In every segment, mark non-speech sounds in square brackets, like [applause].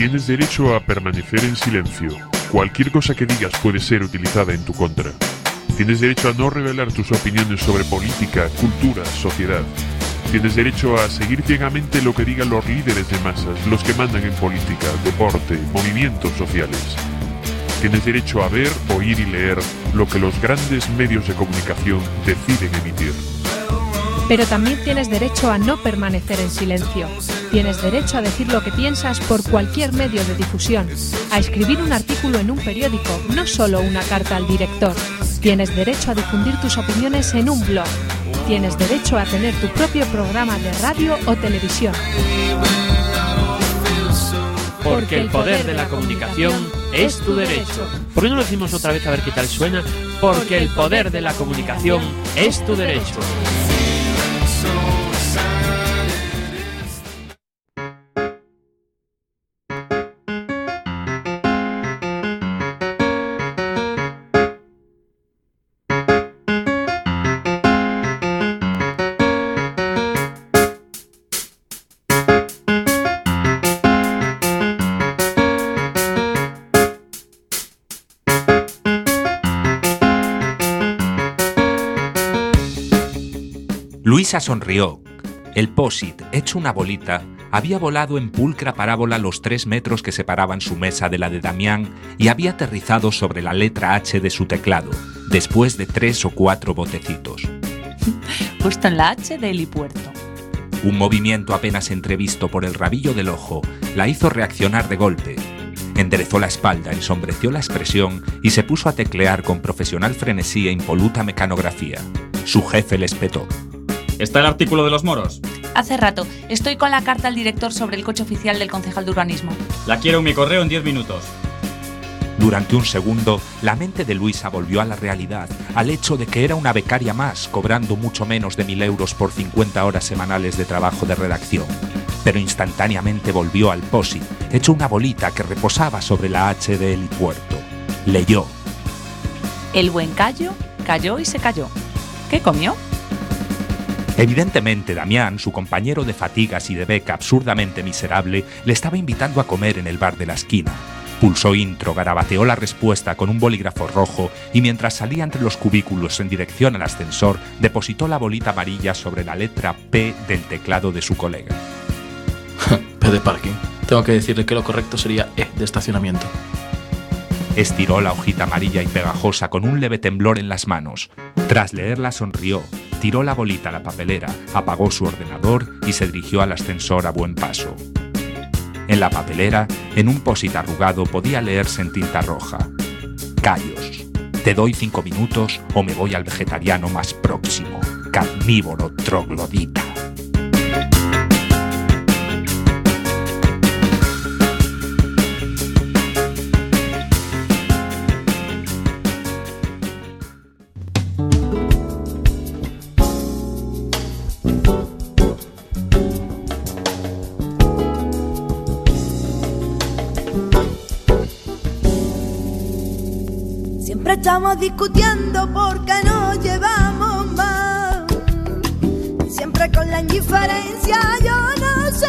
Tienes derecho a permanecer en silencio. Cualquier cosa que digas puede ser utilizada en tu contra. Tienes derecho a no revelar tus opiniones sobre política, cultura, sociedad. Tienes derecho a seguir ciegamente lo que digan los líderes de masas, los que mandan en política, deporte, movimientos sociales. Tienes derecho a ver, oír y leer lo que los grandes medios de comunicación deciden emitir. Pero también tienes derecho a no permanecer en silencio. Tienes derecho a decir lo que piensas por cualquier medio de difusión, a escribir un artículo en un periódico, no solo una carta al director. Tienes derecho a difundir tus opiniones en un blog. Tienes derecho a tener tu propio programa de radio o televisión. Porque el poder de la comunicación es tu derecho. ¿Por qué no lo decimos otra vez a ver qué tal suena? Porque el poder de la comunicación es tu derecho. Luisa sonrió. El POSIT, hecho una bolita, había volado en pulcra parábola los tres metros que separaban su mesa de la de Damián y había aterrizado sobre la letra H de su teclado, después de tres o cuatro botecitos. [laughs] Justo en la H de helipuerto. Un movimiento apenas entrevisto por el rabillo del ojo la hizo reaccionar de golpe. Enderezó la espalda, ensombreció la expresión y se puso a teclear con profesional frenesí e impoluta mecanografía. Su jefe le espetó. ¿Está el artículo de los moros? Hace rato. Estoy con la carta al director sobre el coche oficial del concejal de urbanismo. La quiero en mi correo en 10 minutos. Durante un segundo, la mente de Luisa volvió a la realidad, al hecho de que era una becaria más, cobrando mucho menos de mil euros por 50 horas semanales de trabajo de redacción. Pero instantáneamente volvió al POSI, hecho una bolita que reposaba sobre la H de helipuerto. Leyó. El buen callo cayó y se cayó. ¿Qué comió? Evidentemente, Damián, su compañero de fatigas y de beca absurdamente miserable, le estaba invitando a comer en el bar de la esquina. Pulsó intro, garabateó la respuesta con un bolígrafo rojo y mientras salía entre los cubículos en dirección al ascensor, depositó la bolita amarilla sobre la letra P del teclado de su colega. [laughs] P de parking. Tengo que decirle que lo correcto sería E de estacionamiento. Estiró la hojita amarilla y pegajosa con un leve temblor en las manos. Tras leerla sonrió, tiró la bolita a la papelera, apagó su ordenador y se dirigió al ascensor a buen paso. En la papelera, en un posit arrugado, podía leerse en tinta roja. Callos. Te doy cinco minutos o me voy al vegetariano más próximo. Carnívoro troglodita. Estamos discutiendo porque no llevamos más. Siempre con la indiferencia, yo no sé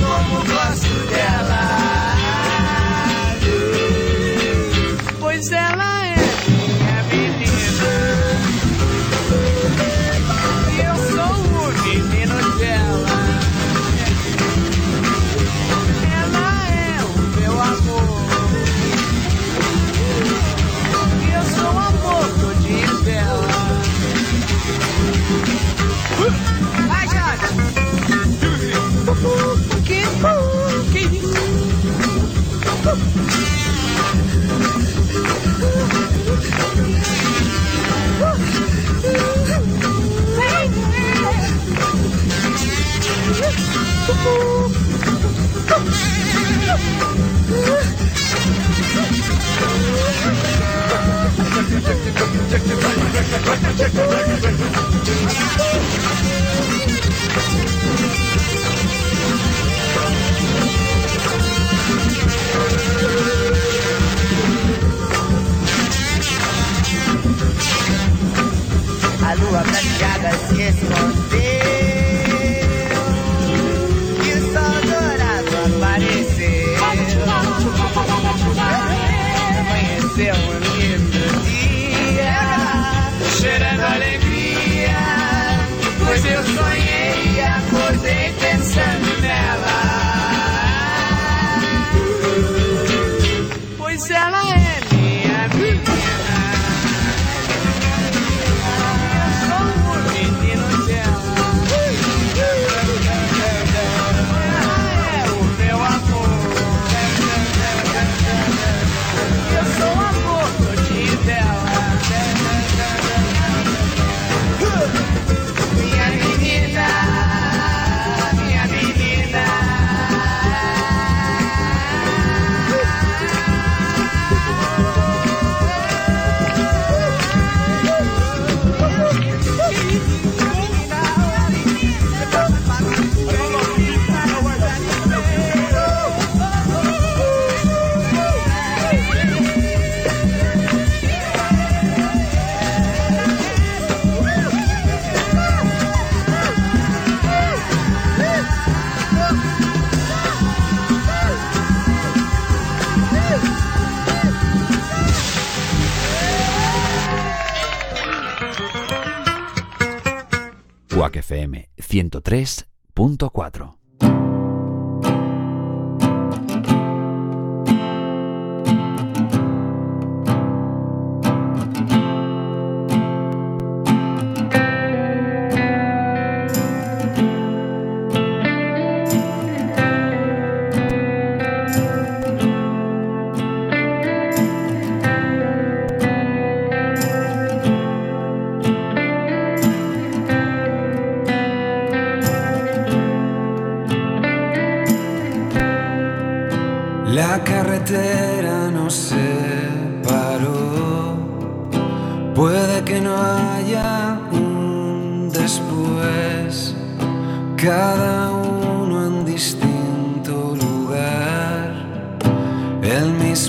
povo gosta A lua prateada se esconde 103.4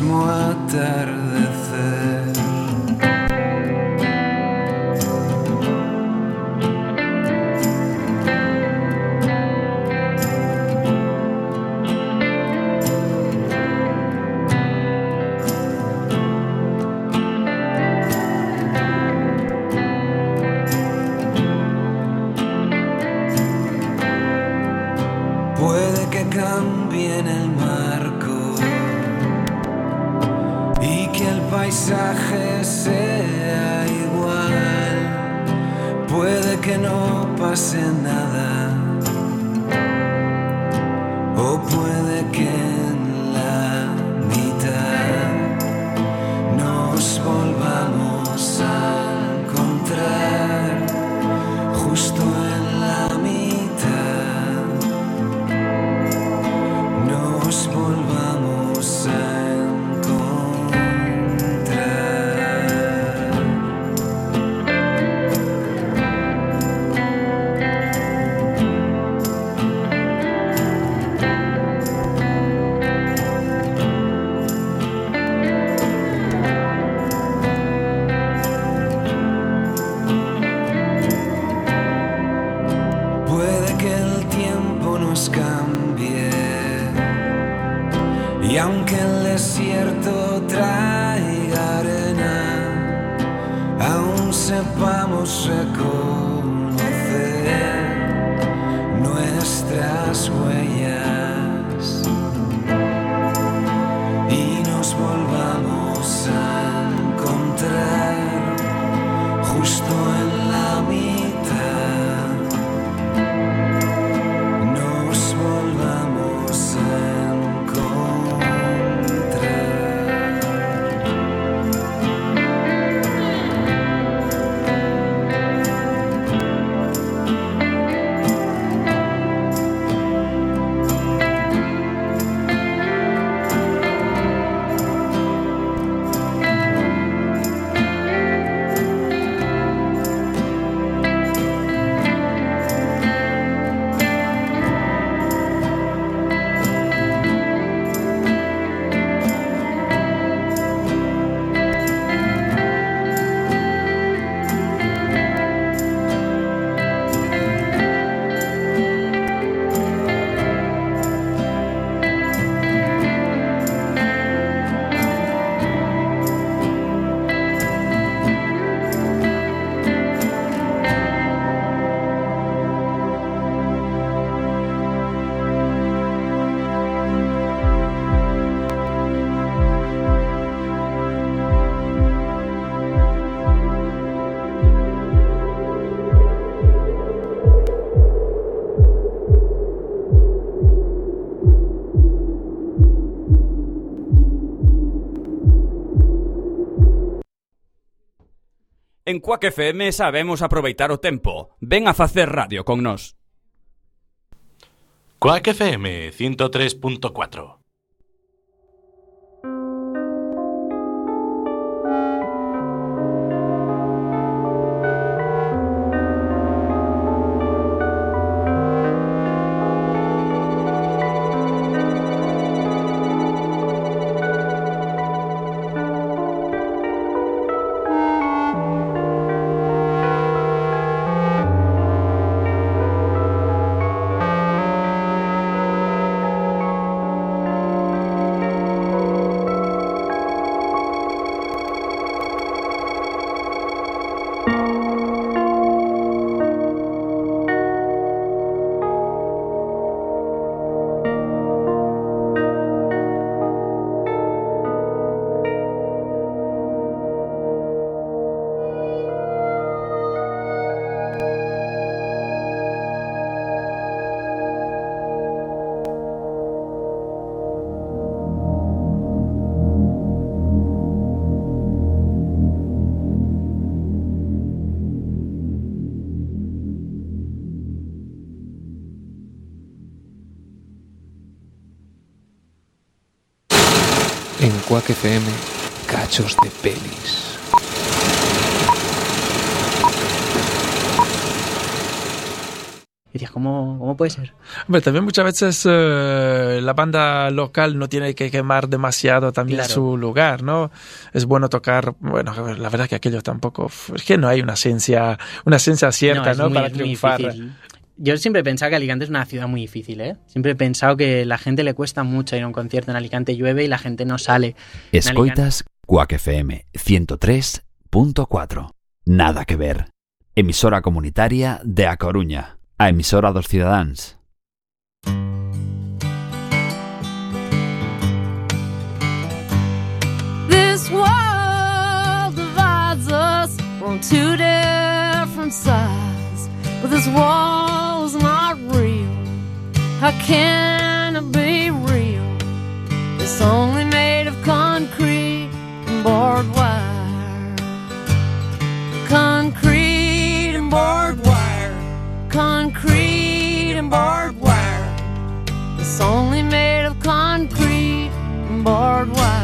muy tarde. coa FM sabemos aproveitar o tempo. Ven a facer radio con nós. Coac FM 103.4 Quack FM, cachos de pelis. ¿cómo, ¿cómo puede ser? Hombre, también muchas veces eh, la banda local no tiene que quemar demasiado también Claro. su lugar, ¿no? Es bueno tocar, bueno, la verdad que aquello tampoco, es que no hay una esencia, una esencia cierta, es ¿no? muy- Para es muy triunfar. difícil. Yo siempre he pensado que Alicante es una ciudad muy difícil, ¿eh? Siempre he pensado que la gente le cuesta mucho ir a un concierto. En Alicante llueve y la gente no sale. Escoitas Quack FM 103.4. Nada que ver. Emisora comunitaria de A Coruña. A emisora dos cidadáns. This world divides us on two different sides. But this wall's not real. How can it be real? It's only made of concrete and barbed wire. Concrete and barbed wire. Concrete and barbed wire. It's only made of concrete and barbed wire.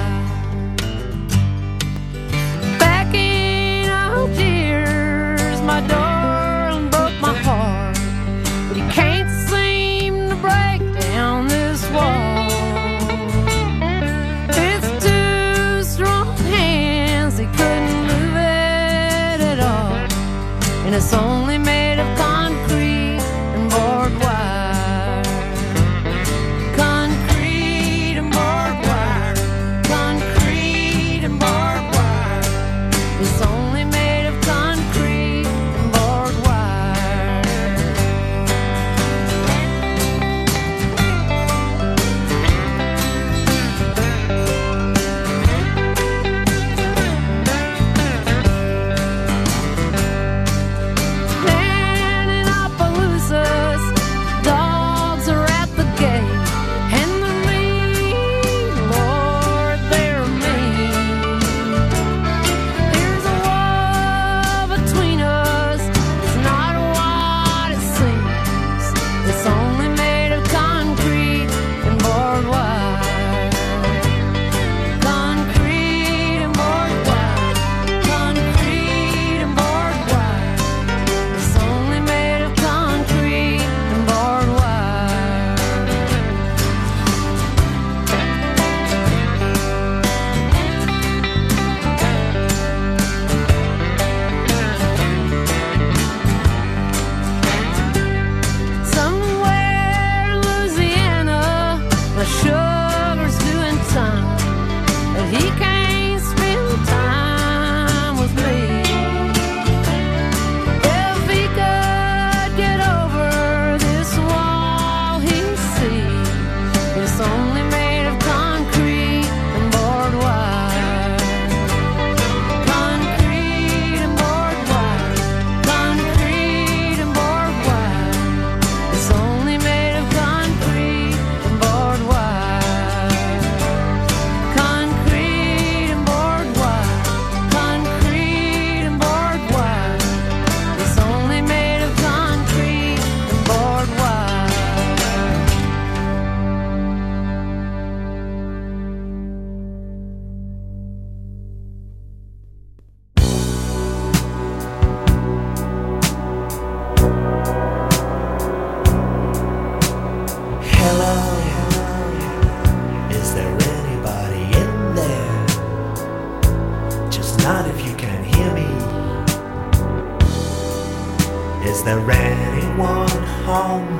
Home?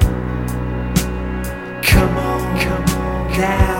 Come on, come on now.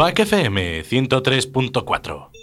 Quack FM 103.4.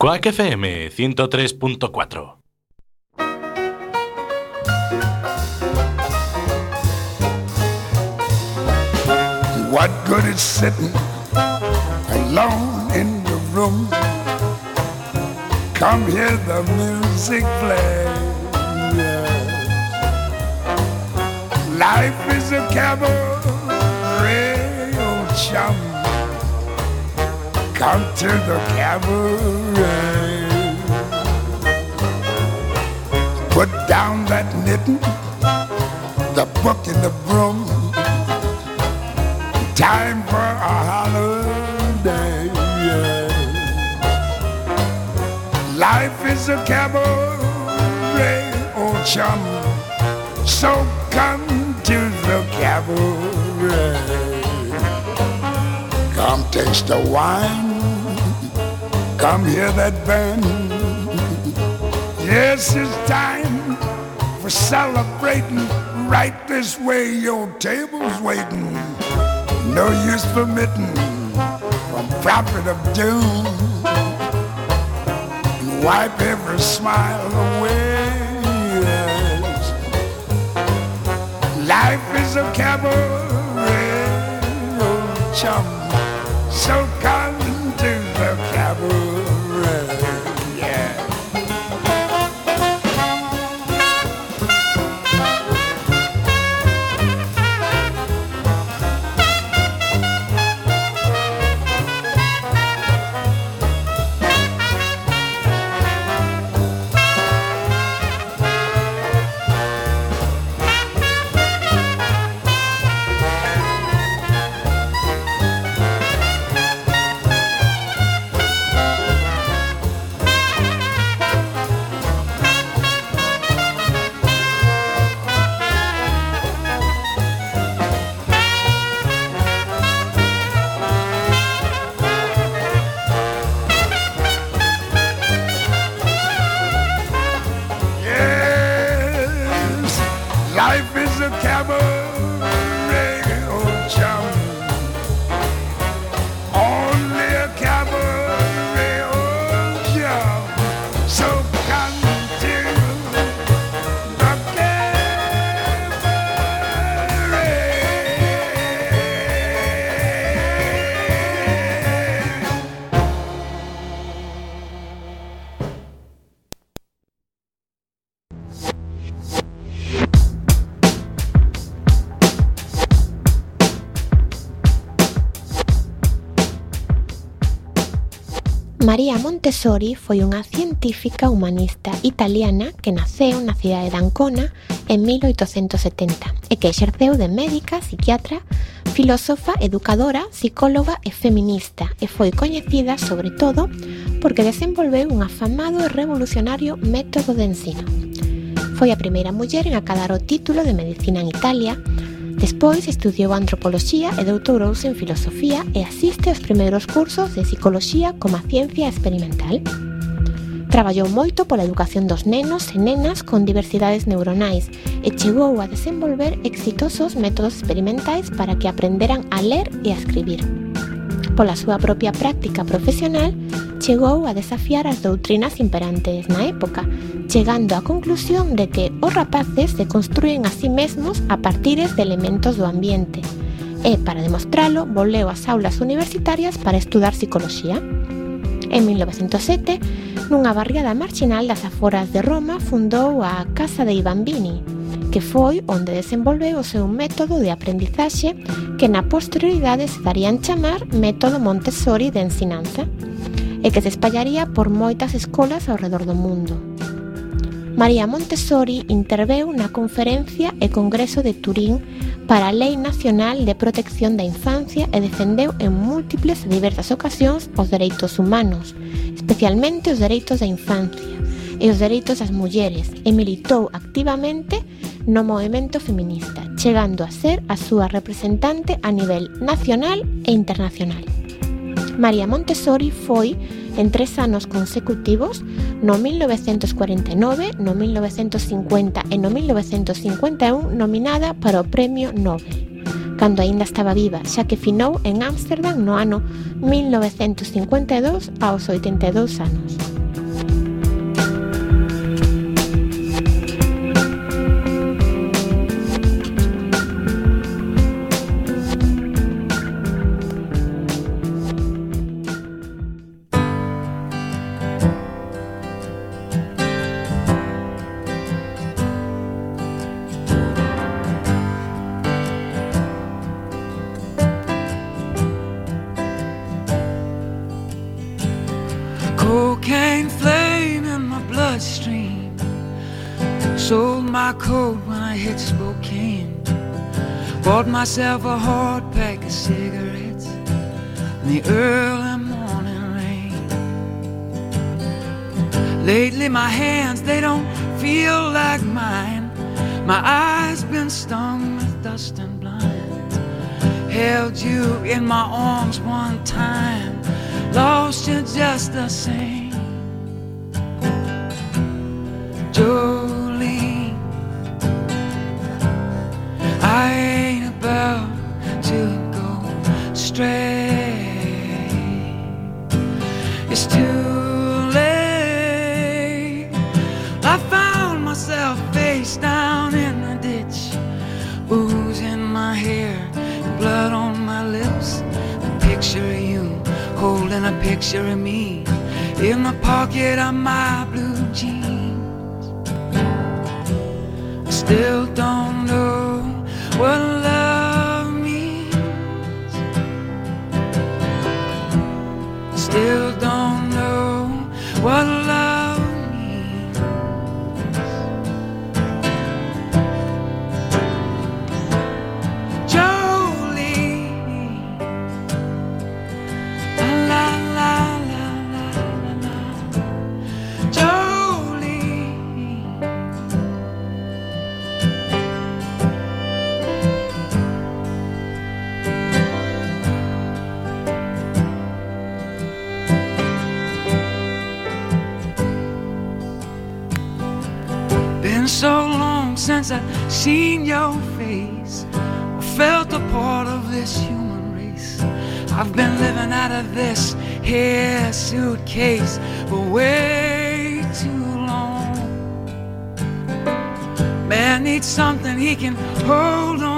Quack FM 103.4. What good is sitting alone in the room? Come hear the music play. Life is a cabaret, oh chum. Come to the cabaret. Put down that knitting, the book and the broom. Time for a holiday. Life is a cabaret, oh chum. So come to the cabaret. Come taste the wine. Come hear that band. Yes, it's time for celebrating. Right this way, your table's waiting. No use permitting from prophet of doom. And wipe every smile away. yes. Life is a cabaret, oh chum. So come to the cabaret. María Montessori foi unha científica humanista italiana que naceu na cidade de Ancona en 1870 e que exerceu de médica, psiquiatra, filósofa, educadora, psicóloga e feminista e foi coñecida sobre todo porque desenvolveu un afamado e revolucionario método de ensino. Foi a primeira muller en acadar o título de medicina en Italia Despois estudiou antropoloxía e doutorouse en filosofía e asiste aos primeiros cursos de psicoloxía como ciencia experimental. Traballou moito pola educación dos nenos e nenas con diversidades neuronais e chegou a desenvolver exitosos métodos experimentais para que aprenderan a ler e a escribir. Pola súa propia práctica profesional, chegou a desafiar as doutrinas imperantes na época, chegando á conclusión de que os rapaces se construen a sí mesmos a partires de elementos do ambiente. E, para demostralo, voleu ás aulas universitarias para estudar psicología. En 1907, nunha barriada marginal das aforas de Roma fundou a Casa de Bambini, que foi onde desenvolveu o seu método de aprendizaxe que na posterioridade se darían chamar método Montessori de ensinanza e que se espallaría por moitas escolas ao redor do mundo. María Montessori interveu na Conferencia e Congreso de Turín para a Lei Nacional de Protección da Infancia e defendeu en múltiples e diversas ocasións os dereitos humanos, especialmente os dereitos da infancia e os dereitos das mulleres e militou activamente no movimento feminista, chegando a ser a súa representante a nivel nacional e internacional. María Montessori foi en tres anos consecutivos no 1949, no 1950 e no 1951 nominada para o Premio Nobel cando aínda estaba viva, xa que finou en Ámsterdam no ano 1952 aos 82 anos. Myself a hard pack of cigarettes in the early morning rain. Lately, my hands, they don't feel like mine. My eyes been stung with dust and blind. Held you in my arms one time lost you just the same. My blue jeans. Long since I seen your face or felt a part of this human race. I've been living out of this here suitcase for way too long. Man needs something he can hold on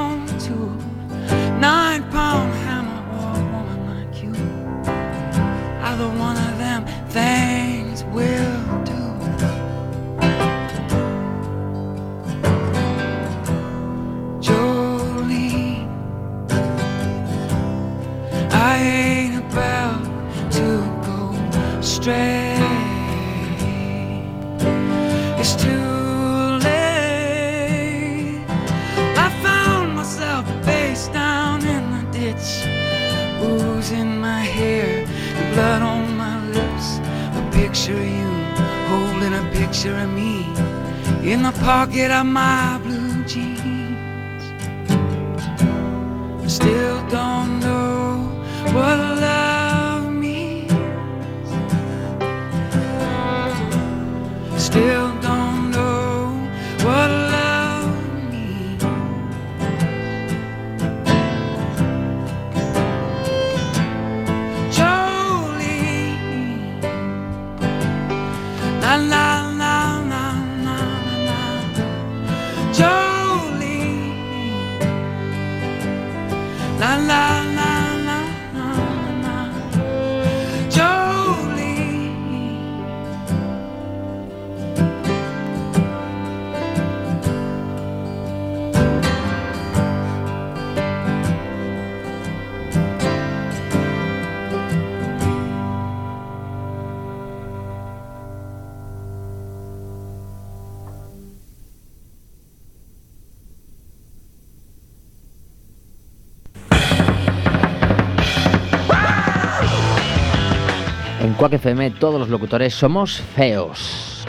Quack FM, todos los locutores somos feos.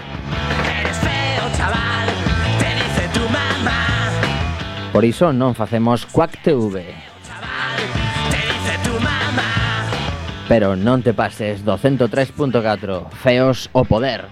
Eres feo, chaval, te dice tu mamá. Por eso no hacemos Quack TV. Pero no te pases 203.4, feos o poder.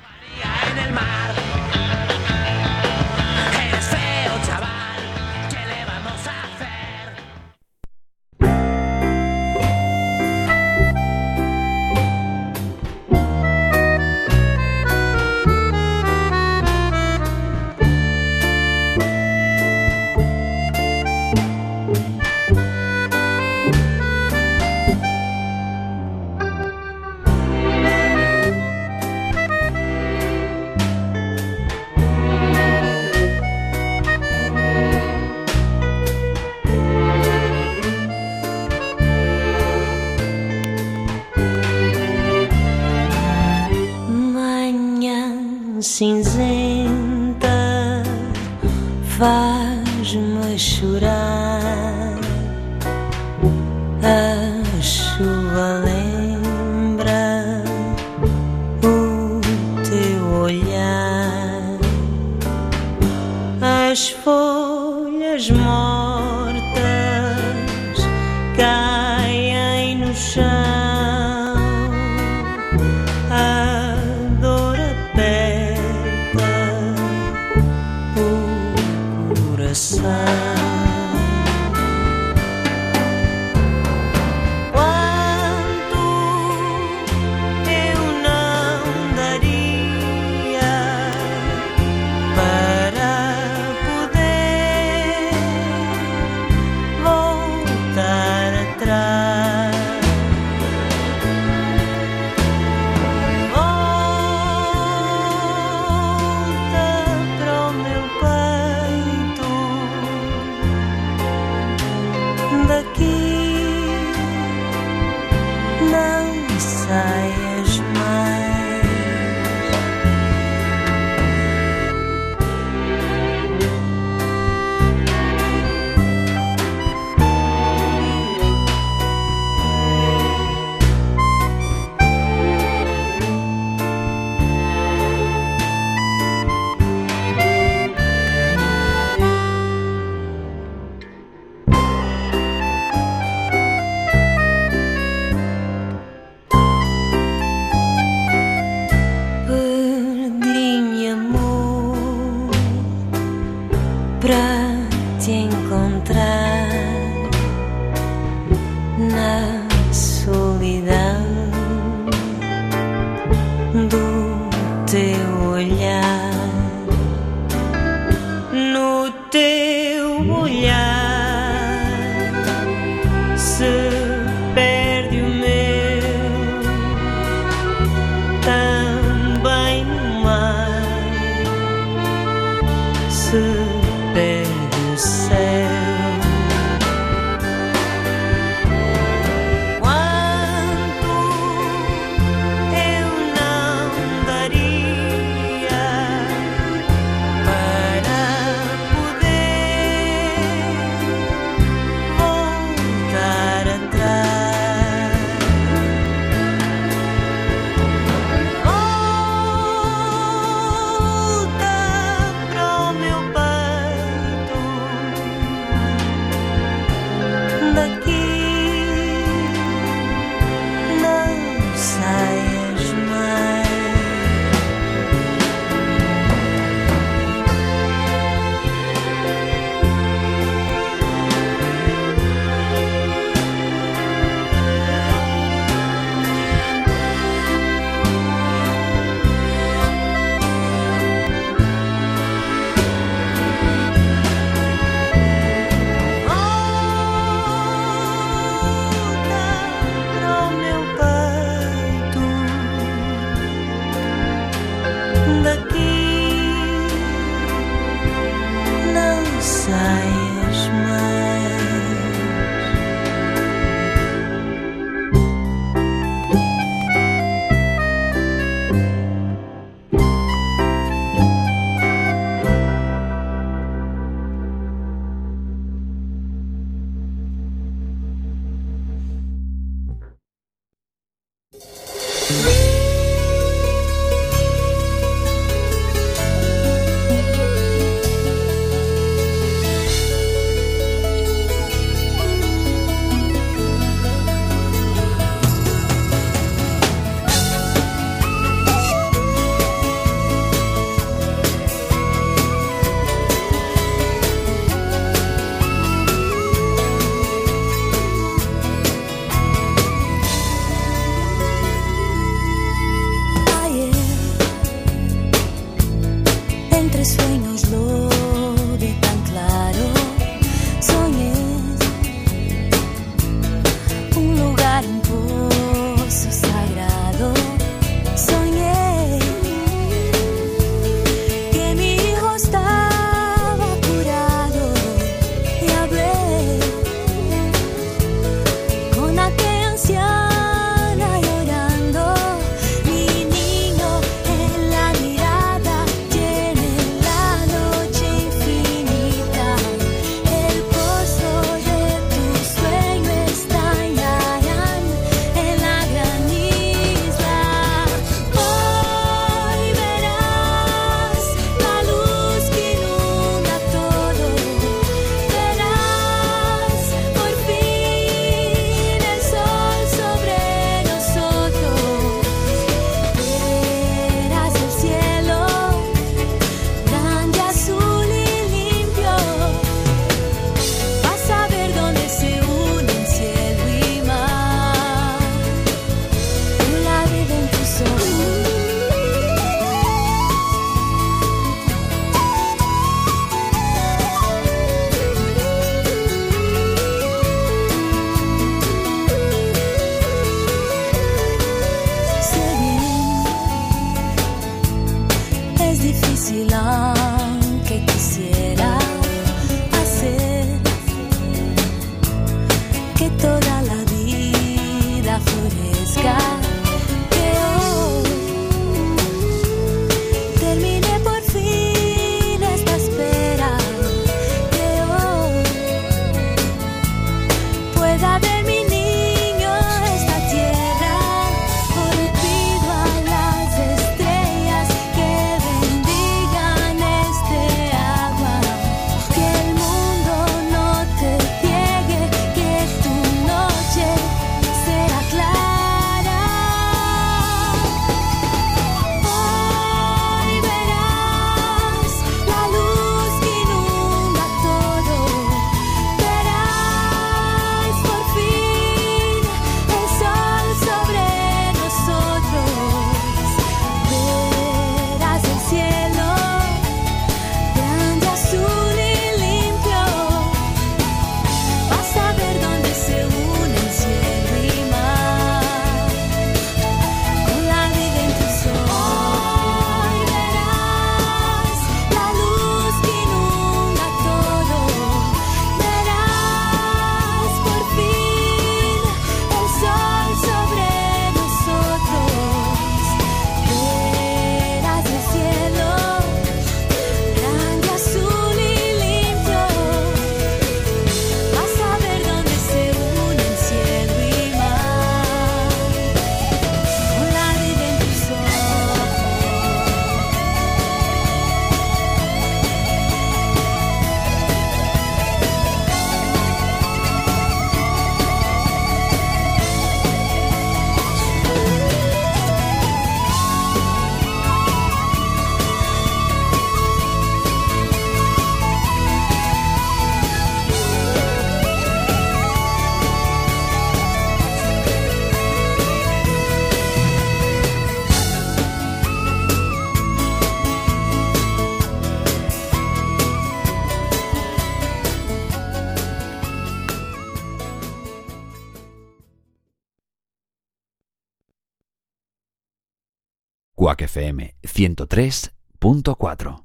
103.4.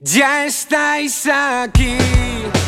Ya estáis aquí.